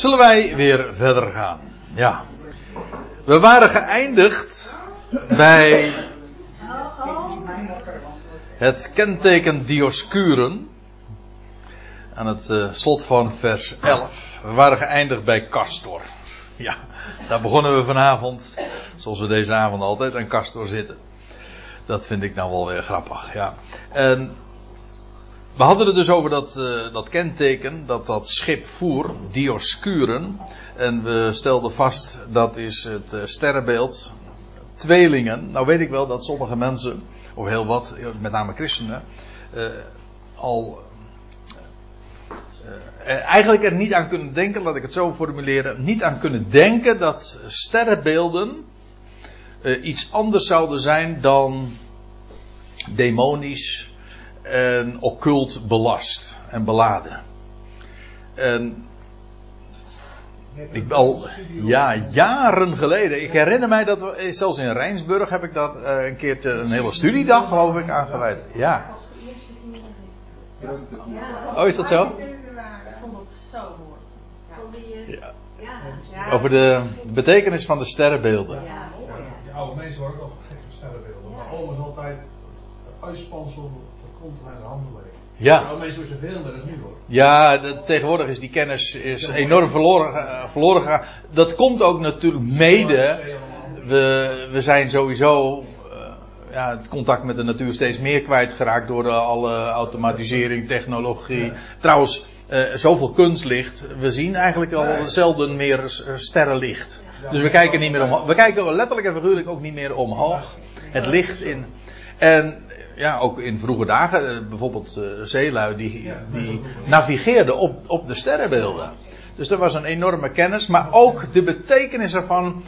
Zullen wij weer verder gaan? Ja. We waren geëindigd bij het kenteken Dioscuren. Aan het uh, slot van vers 11. We waren geëindigd bij Castor. Ja, daar begonnen we vanavond. Zoals we deze avond altijd aan Castor zitten. Dat vind ik nou wel weer grappig. Ja. En we hadden het dus over dat, uh, dat kenteken dat dat schip voer, Dioscuren. En we stelden vast dat is het uh, sterrenbeeld. Tweelingen. Nou weet ik wel dat sommige mensen, of heel wat, met name christenen, al eigenlijk er niet aan kunnen denken, laat ik het zo formuleren, niet aan kunnen denken dat sterrenbeelden iets anders zouden zijn dan demonisch en occult belast en beladen. En ik al ja, jaren geleden. Ik herinner mij dat we, zelfs in Rijnsburg heb ik dat uh, een keer een hele studiedag geloof ik aangeweid. Ja. Oh, is dat zo? Ik vond dat zo mooi. Ja. Over de betekenis van de sterrenbeelden. Ja, de oude mensen worden ook gek van sterrenbeelden. Maar is altijd uitspansel continue handelen. Ja. Nou, meestal is er veel meer dan nu hoor. Ja, tegenwoordig is die kennis is enorm verloren, uh, verloren gegaan. Dat komt ook natuurlijk mede. We, we zijn sowieso uh, ja, het contact met de natuur steeds meer kwijtgeraakt door de, alle automatisering, technologie. Ja. Trouwens, uh, zoveel kunstlicht. We zien eigenlijk al nee. zelden meer sterrenlicht. Ja, dus we kijken niet meer omhoog. We kijken letterlijk en figuurlijk ook niet meer omhoog. Het licht in. En ja, ook in vroege dagen, bijvoorbeeld uh, zeelui, die, die navigeerden op, op de sterrenbeelden. Dus er was een enorme kennis, maar ook de betekenis ervan,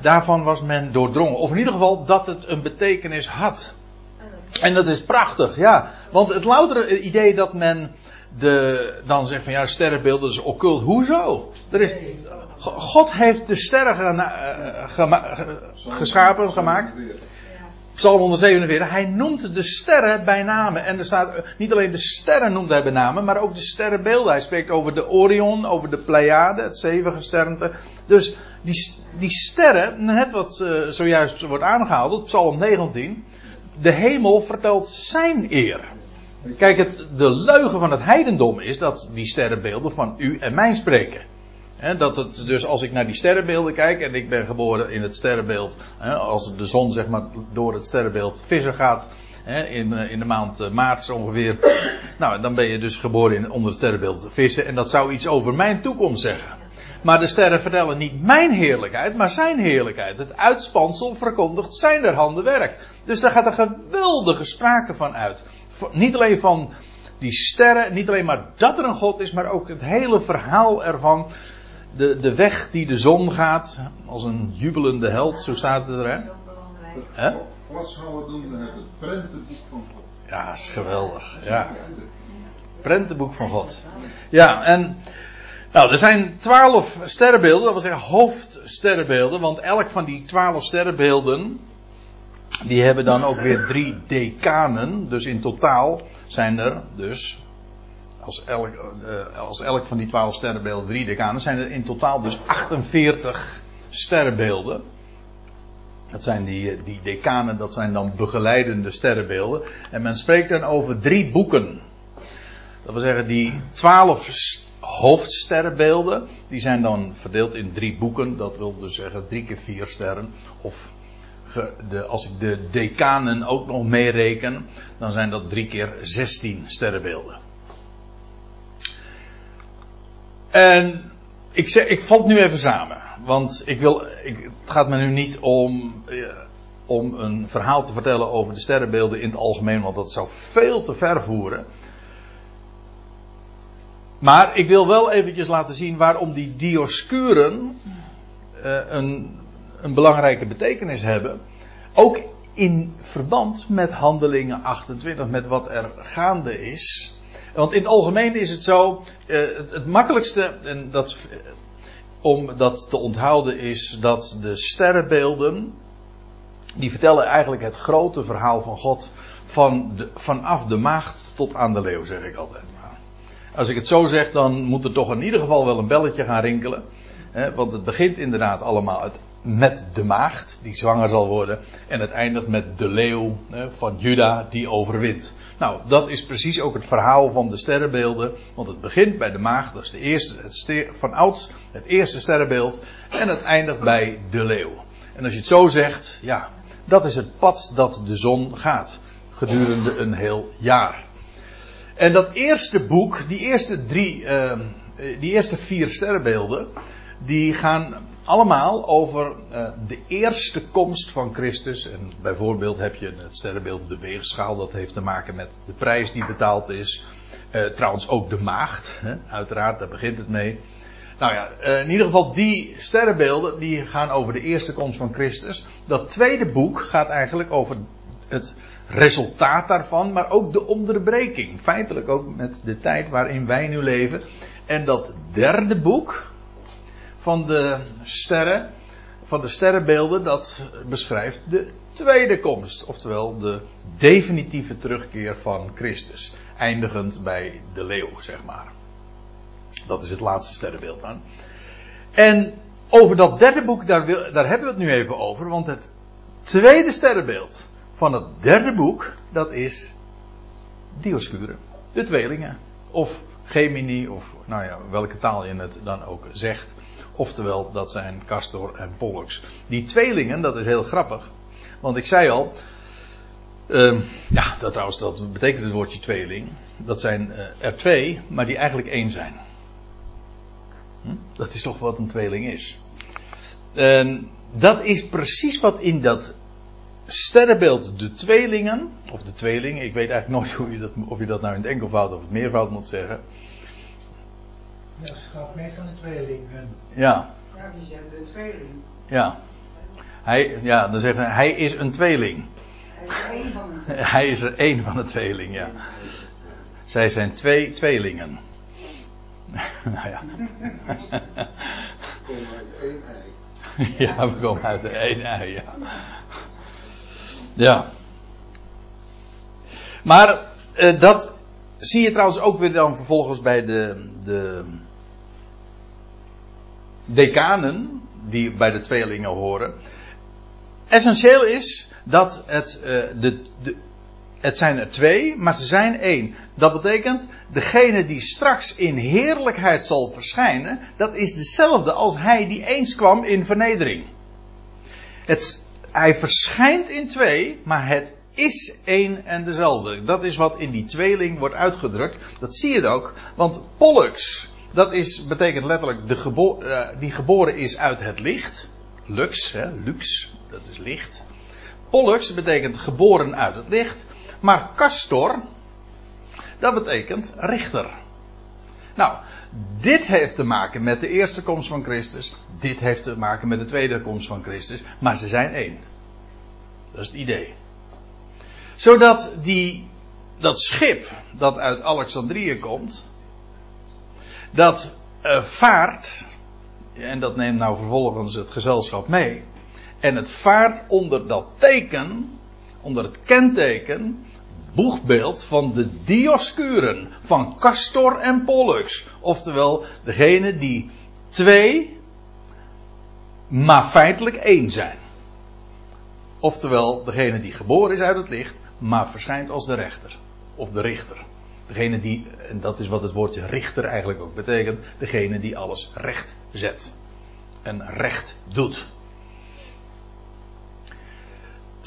daarvan was men doordrongen. Of in ieder geval dat het een betekenis had. En dat is prachtig, ja. Want het loutere idee dat men de, dan zegt van ja, sterrenbeelden is occult. Hoezo? Er is, God heeft de sterren gena, gema, geschapen, gemaakt. Psalm 147, hij noemt de sterren bij namen. En er staat, niet alleen de sterren noemt hij bij namen, maar ook de sterrenbeelden. Hij spreekt over de Orion, over de Pleiade, het zevengesternte. Dus die, die sterren, net wat uh, zojuist wordt aangehaald, op Psalm 19. De hemel vertelt zijn eer. Kijk, het, de leugen van het heidendom is dat die sterrenbeelden van u en mij spreken. Dat het dus als ik naar die sterrenbeelden kijk en ik ben geboren in het sterrenbeeld, als de zon zeg maar door het sterrenbeeld vissen gaat in, in de maand maart ongeveer, nou dan ben je dus geboren in, onder het sterrenbeeld vissen en dat zou iets over mijn toekomst zeggen. Maar de sterren vertellen niet mijn heerlijkheid, maar zijn heerlijkheid. Het uitspansel verkondigt zijn der handen werk. Dus daar gaat een geweldige sprake van uit. Niet alleen van die sterren, niet alleen maar dat er een God is, maar ook het hele verhaal ervan de, de weg die de zon gaat, als een jubelende held, zo staat het er, hè? Doen we het prentenboek van God. Ja, is geweldig, ja. Prentenboek van God. Ja, en, nou, er zijn twaalf sterrenbeelden, dat wil zeggen hoofdsterrenbeelden, want elk van die twaalf sterrenbeelden, die hebben dan ook weer drie decanen, dus in totaal zijn er dus als elk, uh, als elk van die twaalf sterrenbeelden drie decanen, zijn er in totaal dus 48 sterrenbeelden. Dat zijn die, die decanen, dat zijn dan begeleidende sterrenbeelden. En men spreekt dan over drie boeken. Dat wil zeggen, die twaalf hoofdsterrenbeelden, die zijn dan verdeeld in drie boeken. Dat wil dus zeggen drie keer vier sterren. Of de, als ik de decanen ook nog meereken, dan zijn dat drie keer zestien sterrenbeelden. En ik, zeg, ik nu even samen. Want ik wil, ik, het gaat me nu niet om, eh, om een verhaal te vertellen over de sterrenbeelden in het algemeen, want dat zou veel te ver voeren. Maar ik wil wel eventjes laten zien waarom die dioscuren uh, een, een belangrijke betekenis hebben. Ook in verband met handelingen 28, met wat er gaande is. Want in het algemeen is het zo, uh, het, het, makkelijkste en dat, om dat te onthouden is dat de sterrenbeelden, die vertellen eigenlijk het grote verhaal van God van de, vanaf de maagd tot aan de leeuw, zeg ik altijd. als ik het zo zeg, dan moet er toch in ieder geval wel een belletje gaan rinkelen. Hè, want het begint inderdaad allemaal met de maagd, die zwanger zal worden. En het eindigt met de leeuw van Juda, die overwint. Nou, dat is precies ook het verhaal van de sterrenbeelden. Want het begint bij de maagd, dat is de eerste, het van ouds het eerste sterrenbeeld. En het eindigt bij de leeuw. En als je het zo zegt, ja, dat is het pad dat de zon gaat. Gedurende een heel jaar. En dat eerste boek, die eerste drie, uh, die eerste vier sterrenbeelden, die gaan allemaal over uh, de eerste komst van Christus. En bijvoorbeeld heb je het sterrenbeeld de weegschaal, dat heeft te maken met de prijs die betaald is. Uh, trouwens ook de maagd, hè? uiteraard, daar begint het mee. Nou ja, uh, in ieder geval die sterrenbeelden die gaan over de eerste komst van Christus. Dat tweede boek gaat eigenlijk over het resultaat daarvan, maar ook de onderbreking. Feitelijk ook met de tijd waarin wij nu leven. En dat derde boek van de sterren, van de sterrenbeelden, dat beschrijft de tweede komst. Oftewel de definitieve terugkeer van Christus. Eindigend bij de leeuw, zeg maar. Dat is het laatste sterrenbeeld dan. En over dat derde boek, daar, daar hebben we het nu even over. Want het tweede sterrenbeeld van het derde boek, dat is Dioscure. De tweelingen. Of Gemini, of nou ja, welke taal je het dan ook zegt. Oftewel, dat zijn Castor en Pollux. Die tweelingen, dat is heel grappig. Want ik zei al. Uh, ja, dat trouwens, dat betekent het woordje tweeling. Dat zijn uh, er twee, maar die eigenlijk één zijn. Hm? Dat is toch wat een tweeling is. En dat is precies wat in dat sterrenbeeld de tweelingen, of de tweeling, ik weet eigenlijk nooit hoe je dat, of je dat nou in het enkelvoud of het meervoud moet zeggen. Ja, het gaat meestal in tweelingen. Ja. Ja, die zijn de tweeling. Ja. Hij, ja, dan zeggen hij is een tweeling. Hij is er één van de tweeling. Hij is er één van de tweeling, ja. Zij zijn twee tweelingen. nou ja. Kom uit één ei. ja, we komen uit de één ei, ja. Ja. Maar uh, dat zie je trouwens ook weer dan vervolgens bij de, de decanen die bij de tweelingen horen. Essentieel is dat het, uh, de, de, het zijn er twee, maar ze zijn één. Dat betekent, degene die straks in heerlijkheid zal verschijnen, dat is dezelfde als hij die eens kwam in vernedering. Het, hij verschijnt in twee, maar het is één en dezelfde. Dat is wat in die tweeling wordt uitgedrukt. Dat zie je ook, want Pollux, dat is, betekent letterlijk de gebo uh, die geboren is uit het licht. Lux, hè, lux, dat is licht. Pollux betekent geboren uit het licht. Maar Castor, dat betekent richter. Nou, dit heeft te maken met de eerste komst van Christus. Dit heeft te maken met de tweede komst van Christus. Maar ze zijn één. Dat is het idee. Zodat die, dat schip dat uit Alexandrië komt. Dat uh, vaart. En dat neemt nou vervolgens het gezelschap mee. En het vaart onder dat teken. Onder het kenteken boegbeeld van de Dioscuren, van Castor en Pollux. Oftewel, degene die twee, maar feitelijk één zijn. Oftewel, degene die geboren is uit het licht, maar verschijnt als de rechter. Of de richter. Degene die, en dat is wat het woordje richter eigenlijk ook betekent, degene die alles recht zet. En recht doet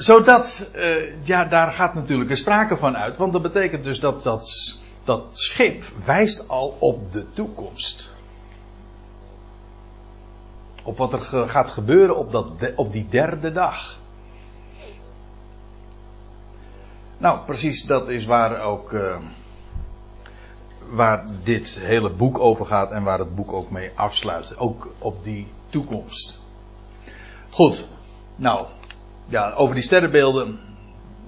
zodat, uh, ja, daar gaat natuurlijk een sprake van uit. Want dat betekent dus dat dat, dat schip wijst al op de toekomst. Op wat er gaat gebeuren op, dat, op die derde dag. Nou, precies dat is waar ook. Uh, waar dit hele boek over gaat en waar het boek ook mee afsluit. Ook op die toekomst. Goed, nou, ja, over die sterrenbeelden.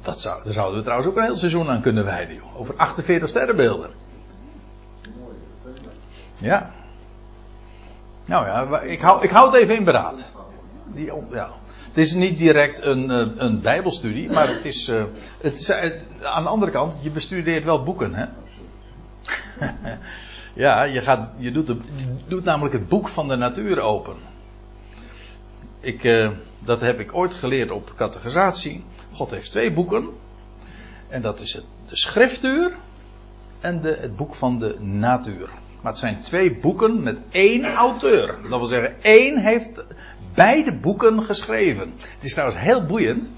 Dat zou, daar zouden we trouwens ook een heel seizoen aan kunnen wijden. Over 48 sterrenbeelden. Ja. Nou ja, ik hou, ik hou het even in beraad. Die, ja. Het is niet direct een, eh, een bijbelstudie, maar het is, uh, het is uh, aan de andere kant, je bestudeert wel boeken, hè? Ja, je, gaat, je, doet doet namelijk het boek van de natuur open. Ik, eh, dat heb ik ooit geleerd op categorisatie. God heeft twee boeken. En dat is het, de schriftuur en de, het boek van de natuur. Maar het zijn twee boeken met één auteur. Dat wil zeggen, één heeft beide boeken geschreven. Het is trouwens heel boeiend.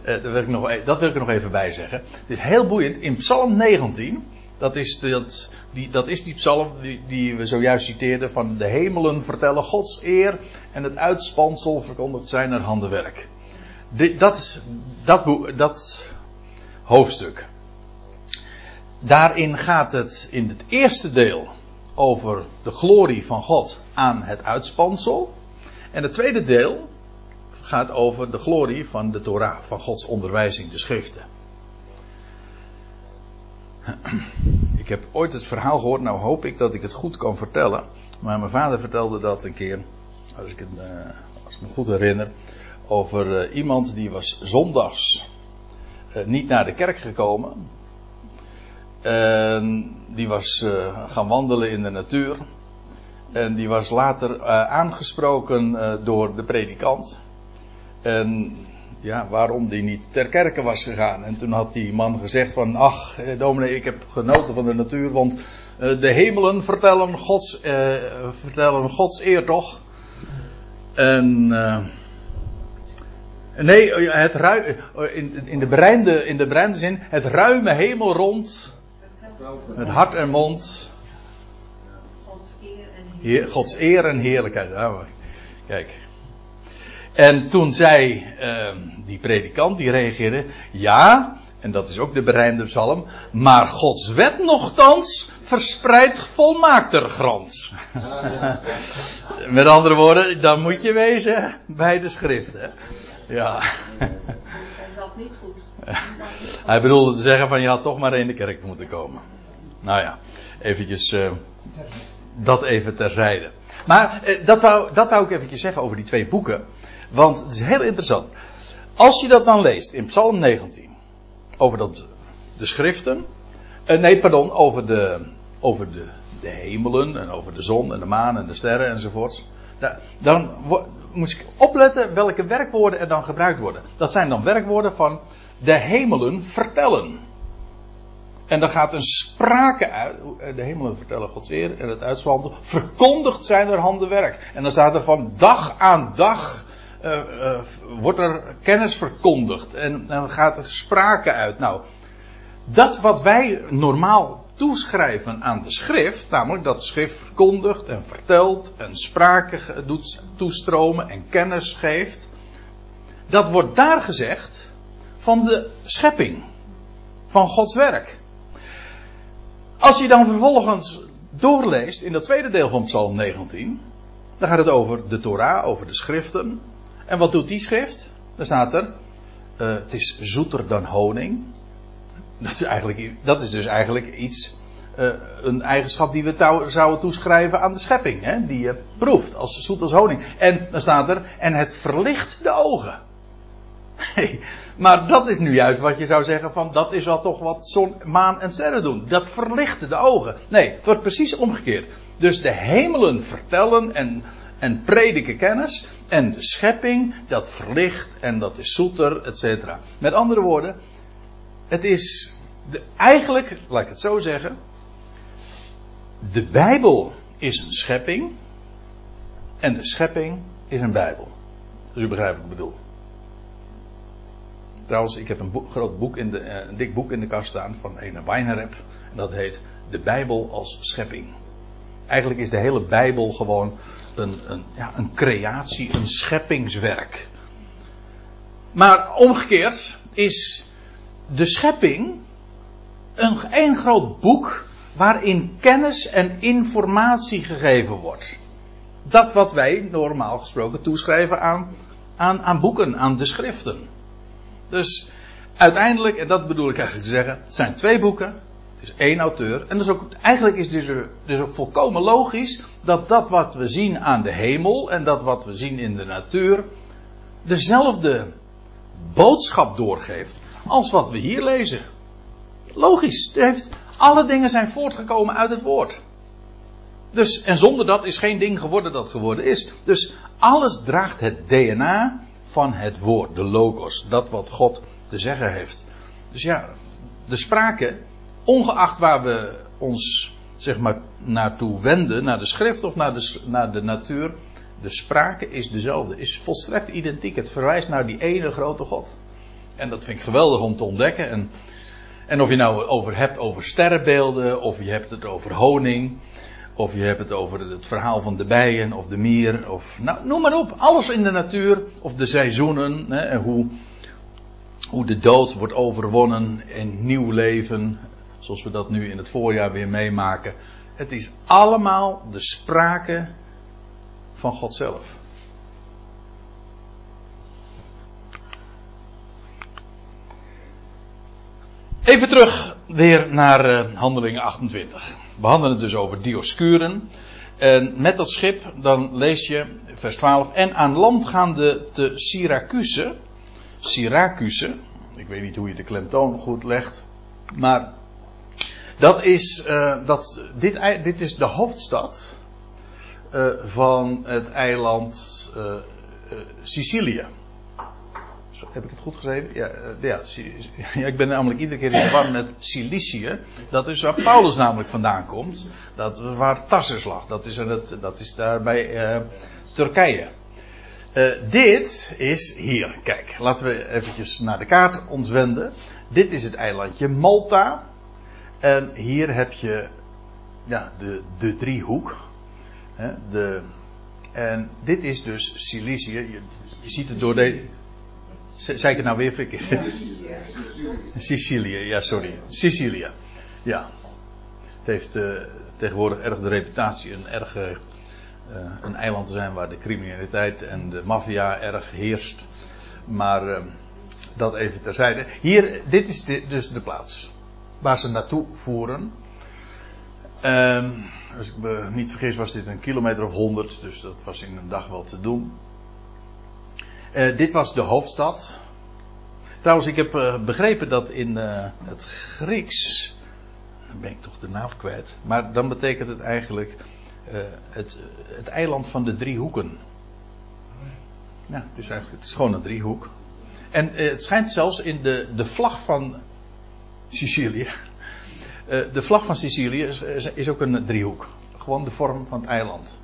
Uh, dat, wil ik nog, e- dat wil ik er nog even bij zeggen. Het is heel boeiend. In Psalm 19, dat is, dat, die, dat is die psalm die, die, we zojuist citeerden van de hemelen vertellen Gods eer en het uitspansel verkondigt zijn er handenwerk. De, dat, is, dat, dat hoofdstuk. Daarin gaat het in het eerste deel over de glorie van God aan het uitspansel. En het tweede deel gaat over de glorie van de Torah, van Gods onderwijzing, de schriften. Ik heb ooit het verhaal gehoord, nou hoop ik dat ik het goed kan vertellen. Maar mijn vader vertelde dat een keer, als ik, het, uh, als me goed herinner, over uh, iemand die was zondags uh, niet naar de kerk gekomen. En die was gaan wandelen in de natuur. En die was later aangesproken door de predikant. En ja, waarom die niet ter kerke was gegaan. En toen had die man gezegd van, ach, eh, dominee, ik heb genoten van de natuur, want uh, de hemelen vertellen Gods, uh, vertellen Gods eer toch. En, nee, het ru in, in, de bereinde, in de zin, het ruime hemel rond, met hart en mond. Gods eer en heerlijkheid. Gods eer en heerlijkheid. Nou, kijk. En toen zei uh, die predikant, die reageerde, ja, en dat is ook de berijmde psalm, maar Gods wet nogthans verspreidt volmaakter grond. Met andere woorden, dan moet je wezen bij de schriften. Ja. Hij zat niet goed. Hij bedoelde te zeggen van je had toch maar in de kerk moeten komen. Nou ja, eventjes uh, dat even terzijde. Maar uh, dat, wou, dat wou ik eventjes zeggen over die twee boeken. Want het is heel interessant. Als je dat dan leest in Psalm 19. Over dat, de schriften. Uh, nee, pardon. Over, de, over de, de hemelen. En over de zon en de maan en de sterren enzovoorts. Da, dan moet ik opletten welke werkwoorden er dan gebruikt worden. Dat zijn dan werkwoorden van de hemelen vertellen. En dan gaat een sprake uit. De hemelen vertellen Gods eer en het uitswanden. Verkondigd zijn er handenwerk. En dan staat er van dag aan dag uh, uh, wordt er kennis verkondigd en dan gaat er sprake uit. Nou, dat wat wij normaal toeschrijven aan de schrift, namelijk dat schrift verkondigt en vertelt en sprake doet toestromen en kennis geeft, dat wordt daar gezegd van de schepping, van Gods werk. Als je dan vervolgens doorleest in dat tweede deel van Psalm 19, dan gaat het over de Torah, over de schriften, en wat doet die schrift? Dan staat er, uh, het is zoeter dan honing. Dat is, eigenlijk, dat is dus eigenlijk iets, uh, een eigenschap die we zouden toeschrijven aan de schepping. Hè? Die je proeft als zoet als honing. En dan staat er, en het verlicht de ogen. Maar dat is nu juist wat je zou zeggen van, dat is wel toch wat zon, maan en sterren doen. Dat verlicht de ogen. Nee, het wordt precies omgekeerd. Dus de hemelen vertellen en en prediken kennis. En de schepping, dat verlicht en dat is zoeter, et. Met andere woorden, het is de, eigenlijk, laat ik het zo zeggen. De Bijbel is een schepping. En de schepping is een Bijbel. Dus u begrijpt wat ik bedoel. Trouwens, ik heb een groot boek in de, eh, een dik boek in de kast staan van een Weinrep. En dat heet De Bijbel als schepping. Eigenlijk is de hele Bijbel gewoon een, een, ja, een creatie, een scheppingswerk. Maar omgekeerd is de schepping een één groot boek waarin kennis en informatie gegeven wordt. Dat wat wij normaal gesproken toeschrijven aan, aan, aan boeken, aan de schriften. Dus uiteindelijk, en dat bedoel ik eigenlijk te zeggen, het zijn twee boeken is één auteur. En dus ook, eigenlijk is dus, dus ook volkomen logisch dat dat wat we zien aan de hemel en dat wat we zien in de natuur dezelfde boodschap doorgeeft als wat we hier lezen. Logisch. Het heeft, alle dingen zijn voortgekomen uit het woord. Dus, en zonder dat is geen ding geworden dat geworden is. Dus alles draagt het DNA van het woord, de logos, dat wat God te zeggen heeft. Dus ja, de sprake, ongeacht waar we ons zeg maar naartoe wenden, naar de schrift of naar de, naar de natuur, de sprake is dezelfde, is volstrekt identiek. Het verwijst naar die ene grote God. En dat vind ik geweldig om te ontdekken. En, en of je nou over hebt over sterrenbeelden, of je hebt het over honing, of je hebt het over het verhaal van de bijen of de mier, of nou, noem maar op. Alles in de natuur, of de seizoenen, hè, en hoe, hoe de dood wordt overwonnen en nieuw leven, zoals we dat nu in het voorjaar weer meemaken. Het is allemaal de sprake van God zelf. Even terug weer naar uh, Handelingen 28. We handelen het dus over Dioscuren. En met dat schip, dan lees je vers 12. En aan land gaande te Syracuse. Syracuse. Ik weet niet hoe je de klemtoon goed legt. Maar dat is, uh, dat, dit, dit is de hoofdstad uh, van het eiland uh, Sicilië. Heb ik het goed geschreven? Ja, ja, ja, ik ben namelijk iedere keer in de war met Cilicië. Dat is waar Paulus namelijk vandaan komt. Dat waar Tarsus lag. Dat is, het, dat is daar bij Turkije. Dit is hier. Kijk, laten we eventjes naar de kaart ons wenden. Dit is het eilandje Malta. En hier heb je ja, de, de driehoek. Hè, de, en dit is dus Cilicië. Je, je ziet het door de. Zei ik het nou weer verkeerd? Sicilië, ja, sorry. Sicilië. Ja. Het heeft uh, tegenwoordig erg de reputatie een erg uh, een eiland te zijn waar de criminaliteit en de maffia erg heerst. Maar uh, dat even terzijde. Hier, dit is de, dus de plaats waar ze naartoe voeren. Ehm, als ik me niet vergis was dit een kilometer of honderd, dus dat was in een dag wel te doen. Uh, dit was de hoofdstad. Trouwens, ik heb uh, begrepen dat in uh, het Grieks. Dan ben ik toch de naam kwijt. Maar dan betekent het eigenlijk. het, het eiland van de drie hoeken. Ja, het is, eigenlijk, het is gewoon een driehoek. En het schijnt zelfs in de, de vlag van Sicilië. de vlag van Sicilië is, is ook een driehoek. Gewoon de vorm van het eiland.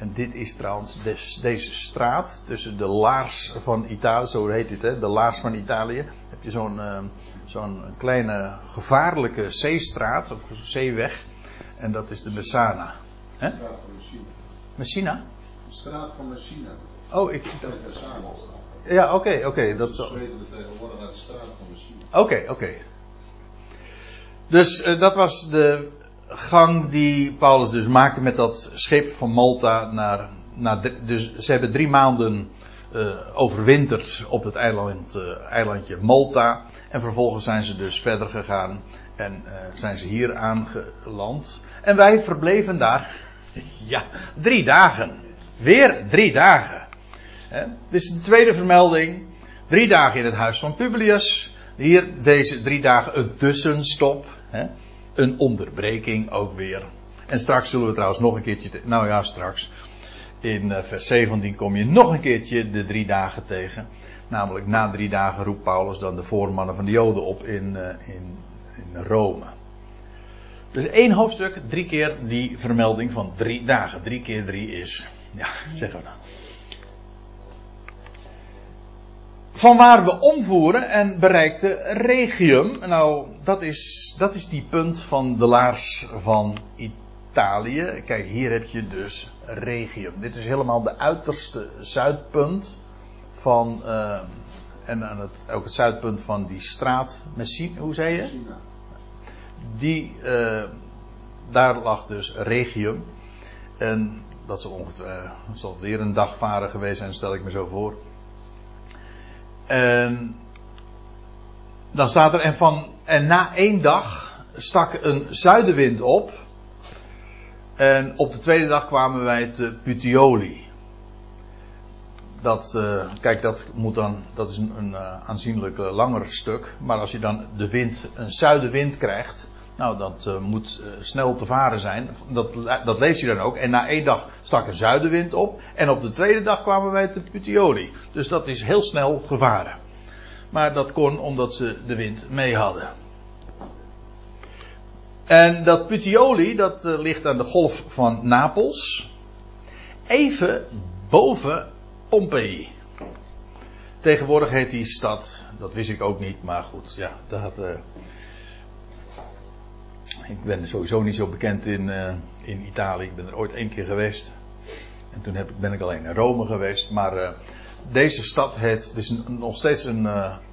En dit is trouwens des, deze straat tussen de laars van Italië, zo heet dit, hè, de laars van Italië. Heb je zo'n uh, zo'n kleine gevaarlijke zeestraat of zeeweg. En dat is de Messana. Hè? De straat van Messina. Messina? De straat van Messina. Oh, ik. Dat. Ja, oké, oké. Okay, dat zo. tegenwoordig uit de straat van Messina. Oké, okay, oké. Dus uh, dat was de gang die Paulus dus maakte met dat schip van Malta naar. naar de, dus ze hebben drie maanden uh, overwinterd op het eiland, uh, eilandje Malta. En vervolgens zijn ze dus verder gegaan en zijn ze hier aangeland. En wij verbleven daar, ja, drie dagen. Weer drie dagen. Dit is de tweede vermelding. Drie dagen in het huis van Publius. Hier deze drie dagen een tussenstop. Hè? een onderbreking ook weer. En straks zullen we trouwens nog een keertje, nou ja, straks. In uh, vers 17 kom je nog een keertje de drie dagen tegen. Namelijk na drie dagen roept Paulus dan de voormannen van de Joden op in, uh, in, in Rome. Dus één hoofdstuk, drie keer die vermelding van drie dagen. Drie keer drie is, ja, zeggen we nou. Van waar we omvoeren en bereikten Regium. Nou, dat is, dat is die punt van de laars van Italië. Kijk, hier heb je dus Regium. Dit is helemaal de uiterste zuidpunt van. Uh, en aan het, ook het zuidpunt van die straat Messina. Hoe zei je? Die, uh, daar lag dus Regium. En dat zal, ongetwijfeld, uh, zal weer een dag varen geweest zijn, stel ik me zo voor. En dan staat er, en, van, en na één dag stak een zuidenwind op. En op de tweede dag kwamen wij te Puteoli. Dat, uh, kijk, dat moet dan, dat is een, een uh, aanzienlijk uh, langer stuk. Maar als je dan de wind, een zuidenwind krijgt, Nou, dat uh, moet uh, snel te varen zijn. Dat, dat lees je dan ook. En na één dag stak een zuidenwind op. En op de tweede dag kwamen wij te Puteoli. Dus dat is heel snel gevaren. Maar dat kon omdat ze de wind mee hadden. En dat Puteoli, dat uh, ligt aan de golf van Napels. Even boven Pompeii. Tegenwoordig heet die stad, dat wist ik ook niet, maar goed, ja, daar. Uh, ik ben sowieso niet zo bekend in, uh, in Italië. Ik ben er ooit één keer geweest. En toen heb, ben ik alleen in Rome geweest. Maar uh, deze stad heet, het is nog steeds een,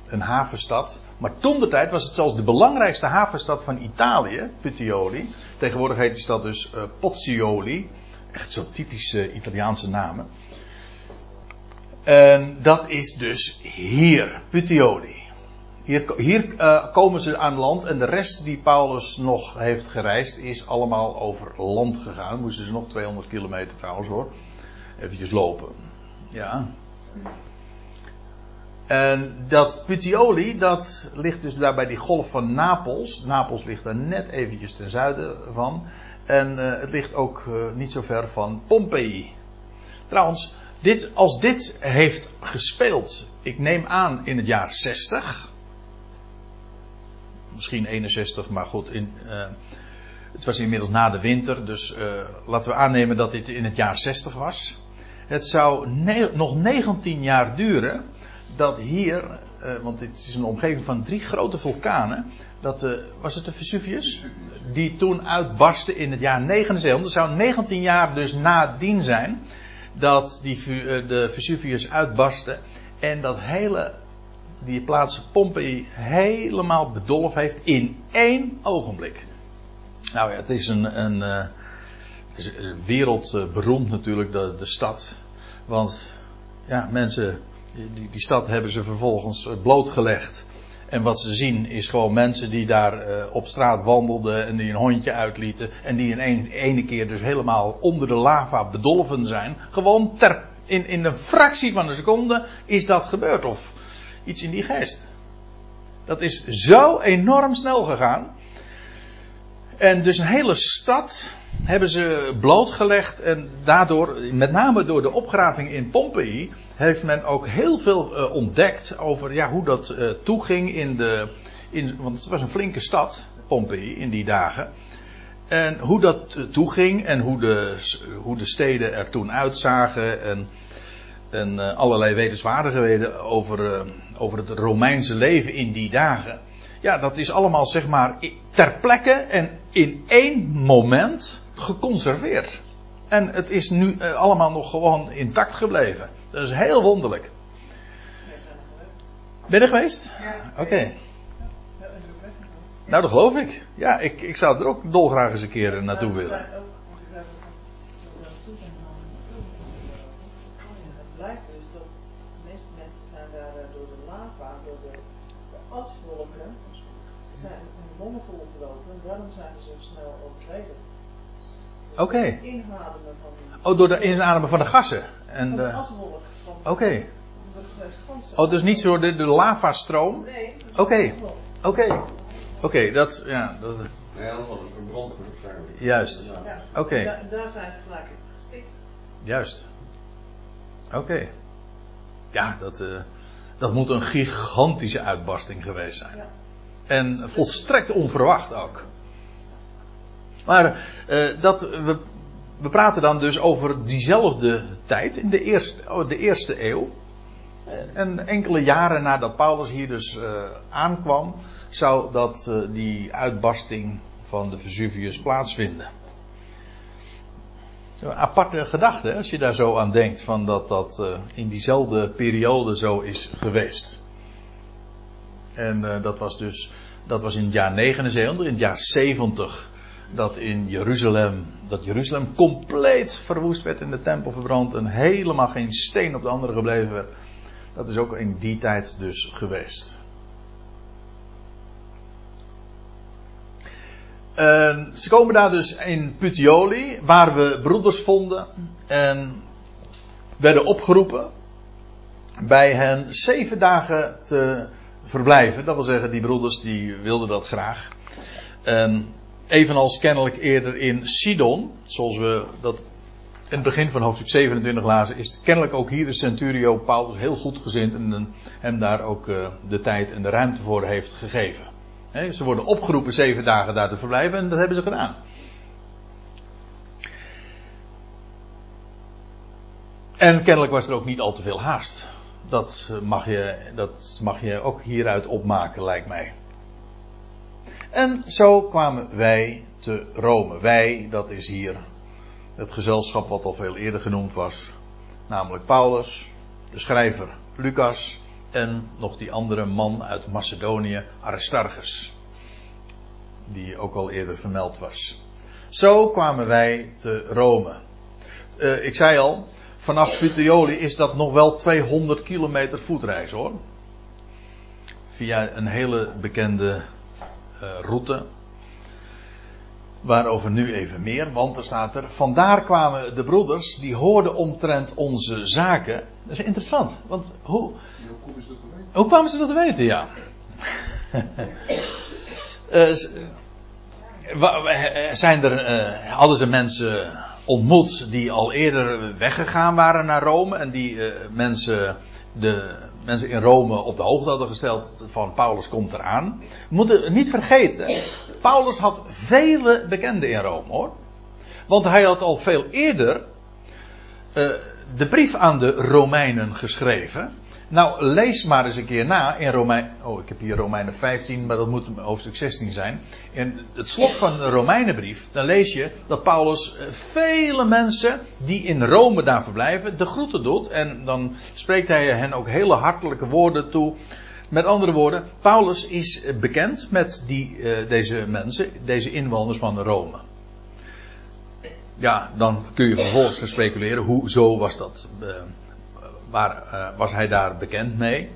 een havenstad. Maar toen de tijd was het zelfs de belangrijkste havenstad van Italië, Puteoli. Tegenwoordig heet die stad dus Pozzioli. Echt zo typische Italiaanse namen. En dat is dus hier, Puteoli. Hier, hier uh, komen ze aan land en de rest die Paulus nog heeft gereisd is allemaal over land gegaan. Moesten ze nog 200 kilometer trouwens hoor. Eventjes lopen. Ja. En dat Puteoli, dat ligt dus daar bij die golf van Napels. Napels ligt daar net eventjes ten zuiden van. En uh, het ligt ook uh, niet zo ver van Pompeii. Trouwens, dit, als dit heeft gespeeld, ik neem aan in het jaar 60. Misschien 61, maar goed, in, uh, het was inmiddels na de winter, dus uh, laten we aannemen dat dit in het jaar 60 was. Het zou nog 19 jaar duren dat hier, uh, want dit is een omgeving van drie grote vulkanen, dat was het de Vesuvius? Die toen uitbarstte in het jaar 79. Dat zou 19 jaar dus nadien zijn dat die, de Vesuvius uitbarstte en dat hele, die plaats Pompeii helemaal bedolven heeft in één ogenblik. Nou ja, het is een, een, een, wereldberoemd natuurlijk, de, de stad. Want ja, mensen, die, die stad hebben ze vervolgens blootgelegd. En wat ze zien is gewoon mensen die daar uh, op straat wandelden en die een hondje uitlieten. En die in een, ene keer dus helemaal onder de lava bedolven zijn. Gewoon ter, in, in een fractie van een seconde is dat gebeurd. Of iets in die geest. Dat is zo enorm snel gegaan. En dus een hele stad hebben ze blootgelegd. En daardoor, met name door de opgraving in Pompeii, heeft men ook heel veel uh, ontdekt over ja, hoe dat uh, toeging in de. In, want het was een flinke stad, Pompeii, in die dagen. En hoe dat uh, toeging en hoe de, hoe de steden er toen uitzagen. En, en allerlei wetenswaardigheden over, over het Romeinse leven in die dagen. Ja, dat is allemaal zeg maar ter plekke en in één moment geconserveerd. En het is nu uh, allemaal nog gewoon intact gebleven. Dat is heel wonderlijk. Ben je er geweest? Ja. Oké. Okay. Nou, dat geloof ik. Ja, ik, ik zou er ook dolgraag eens een keer naartoe willen. Longen volgelopen en daarom zijn ze zo snel overleden. Oké. Okay. Inademen van Oh, door de inademen van de gassen. En van de... aswolk. Oké. Okay. Oh, dus niet zo de, de lavastroom? Nee. Oké. Oké. Oké, dat, ja. Dat... Nee, anders was het verbrand. Juist. Ja. Oké. Okay. Da daar zijn ze gelijk in gestikt. Juist. Oké. Okay. Ja, dat, uh, dat moet een gigantische uitbarsting geweest zijn. Ja. En volstrekt onverwacht ook. Maar uh, dat, we, we praten dan dus over diezelfde tijd, in de eerste, de eerste eeuw. En enkele jaren nadat Paulus hier dus uh, aankwam, zou dat, uh, die uitbarsting van de Vesuvius plaatsvinden. Een aparte gedachte, als je daar zo aan denkt, van dat dat in diezelfde periode zo is geweest. En dat was dus, dat was in het jaar 79, in het jaar 70 dat in Jeruzalem, dat Jeruzalem compleet verwoest werd en de tempel verbrand en helemaal geen steen op de andere gebleven werd. Dat is ook in die tijd dus geweest. Ze komen daar dus in Puteoli, waar we broeders vonden en werden opgeroepen bij hen zeven dagen te verblijven. Dat wil zeggen, die broeders die wilden dat graag. En evenals kennelijk eerder in Sidon, zoals we dat in het begin van hoofdstuk 27 lazen, is kennelijk ook hier de centurio Paulus heel goed gezind en hem daar ook uh, de tijd en de ruimte voor heeft gegeven. Ze worden opgeroepen zeven dagen daar te verblijven en dat hebben ze gedaan. En kennelijk was er ook niet al te veel haast. Dat mag je, dat mag je ook hieruit opmaken, lijkt mij. En zo kwamen wij te Rome. Wij, dat is hier het gezelschap wat al veel eerder genoemd was. Namelijk Paulus, de schrijver Lucas en nog die andere man uit Macedonië, Aristarchus. Die ook al eerder vermeld was. Zo kwamen wij te Rome. Uh, ik zei al, vanaf Puteoli is dat nog wel 200 kilometer voetreis hoor. Via een hele bekende uh, route. Waarover nu even meer, want er staat er. Vandaar kwamen de broeders, die hoorden omtrent onze zaken. Dat is interessant, want hoe. Hoe kwamen ze dat te weten, ja? uh, zijn er, uh, hadden ze mensen ontmoet die al eerder weggegaan waren naar Rome en die uh, mensen, de mensen in Rome op de hoogte hadden gesteld van Paulus komt eraan. Moeten niet vergeten, Paulus had vele bekenden in Rome hoor. Want hij had al veel eerder uh, de brief aan de Romeinen geschreven. Nou, lees maar eens een keer na in Romein. Oh, ik heb hier Romeinen 15, maar dat moet hoofdstuk 16 zijn. In het slot van de Romeinenbrief, dan lees je dat Paulus eh, vele mensen die in Rome daar verblijven, de groeten doet. En dan spreekt hij hen ook hele hartelijke woorden toe. Met andere woorden, Paulus is bekend met die, uh, deze mensen, deze inwoners van Rome. Ja, dan kun je vervolgens gaan speculeren, hoezo was dat? Waar uh, was hij daar bekend mee?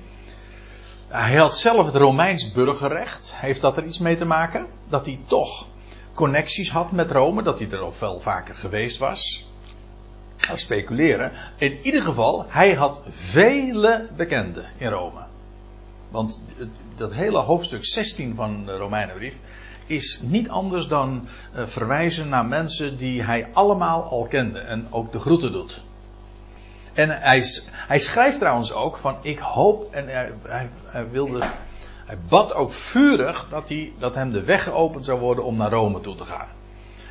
Hij had zelf het Romeins burgerrecht. Heeft dat er iets mee te maken? Dat hij toch connecties had met Rome, dat hij er al veel vaker geweest was. Ga speculeren. In ieder geval, hij had vele bekenden in Rome. Want dat hele hoofdstuk 16 van de Romeinenbrief is niet anders dan uh, verwijzen naar mensen die hij allemaal al kende en ook de groeten doet. En hij, hij schrijft trouwens ook van ik hoop en hij, wilde, hij bad ook vurig dat, hij, dat hem de weg geopend zou worden om naar Rome toe te gaan.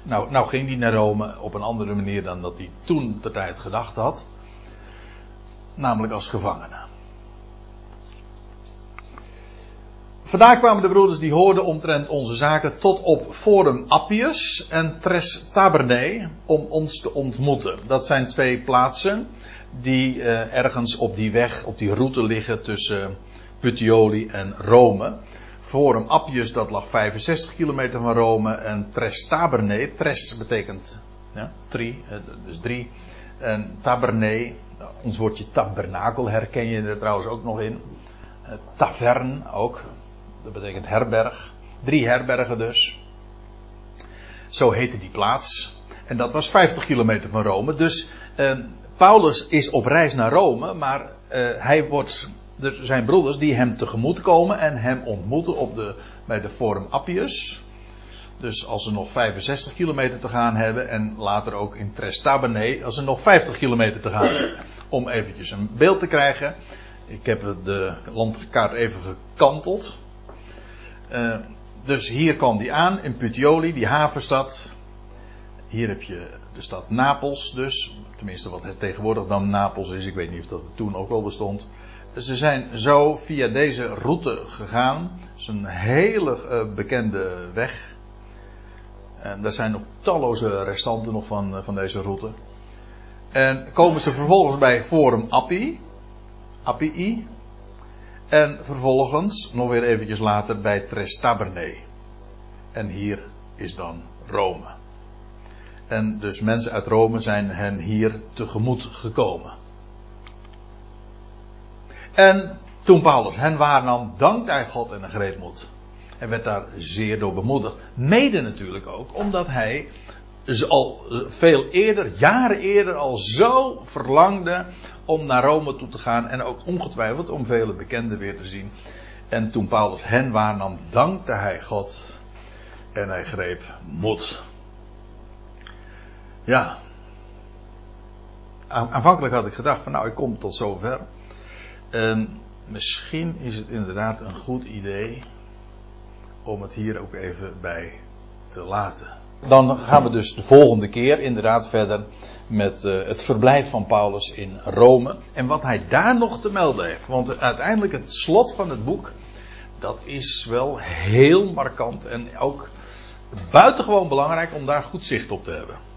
Nou, nou ging hij naar Rome op een andere manier dan dat hij toen de tijd gedacht had. Namelijk als gevangene. Vandaar kwamen de broeders die hoorden omtrent onze zaken tot op Forum Appius en Tres Tabernae om ons te ontmoeten. Dat zijn twee plaatsen die uh, ergens op die weg, op die route liggen tussen Puteoli en Rome. Forum Appius, dat lag 65 kilometer van Rome. En Tres Tabernae, Tres betekent ja, drie, dus drie. En Tabernae, ons woordje tabernakel herken je er trouwens ook nog in. Tavern ook, dat betekent herberg. Drie herbergen dus. Zo heette die plaats. En dat was 50 kilometer van Rome. Dus Paulus is op reis naar Rome, maar uh, hij wordt. Er zijn broeders die hem tegemoet komen en hem ontmoeten op de, bij de Forum Appius. Dus als ze nog 65 kilometer te gaan hebben en later ook in Trestabene als ze nog 50 kilometer te gaan hebben. Om eventjes een beeld te krijgen. Ik heb de landkaart even gekanteld. Uh, dus hier kwam die aan in Puteoli, die havenstad. Hier heb je de stad Napels dus. Tenminste wat het tegenwoordig dan Napels is. Ik weet niet of dat toen ook wel bestond. Ze zijn zo via deze route gegaan. Het is een hele uh, bekende weg. En er zijn nog talloze restanten nog van, uh, van deze route. En komen ze vervolgens bij Forum Appii. Appii. En vervolgens, nog weer eventjes later, bij Trestaberne. En hier is dan Rome. En dus mensen uit Rome zijn hen hier tegemoet gekomen. En toen Paulus hen waarnam, dankte hij God en een greetmoed. Hij werd daar zeer door bemoedigd. Mede natuurlijk ook, omdat hij al veel eerder, jaren eerder, al zo verlangde om naar Rome toe te gaan. En ook ongetwijfeld om vele bekenden weer te zien. En toen Paulus hen waarnam, dankte hij God En hij greep moed. Ja. Aanvankelijk had ik gedacht van nou ik kom tot zover. En misschien is het inderdaad een goed idee om het hier ook even bij te laten. Dan gaan we dus de volgende keer inderdaad verder met uh, het verblijf van Paulus in Rome. En wat hij daar nog te melden heeft. Want uiteindelijk het slot van het boek, dat is wel heel markant en ook buitengewoon belangrijk om daar goed zicht op te hebben.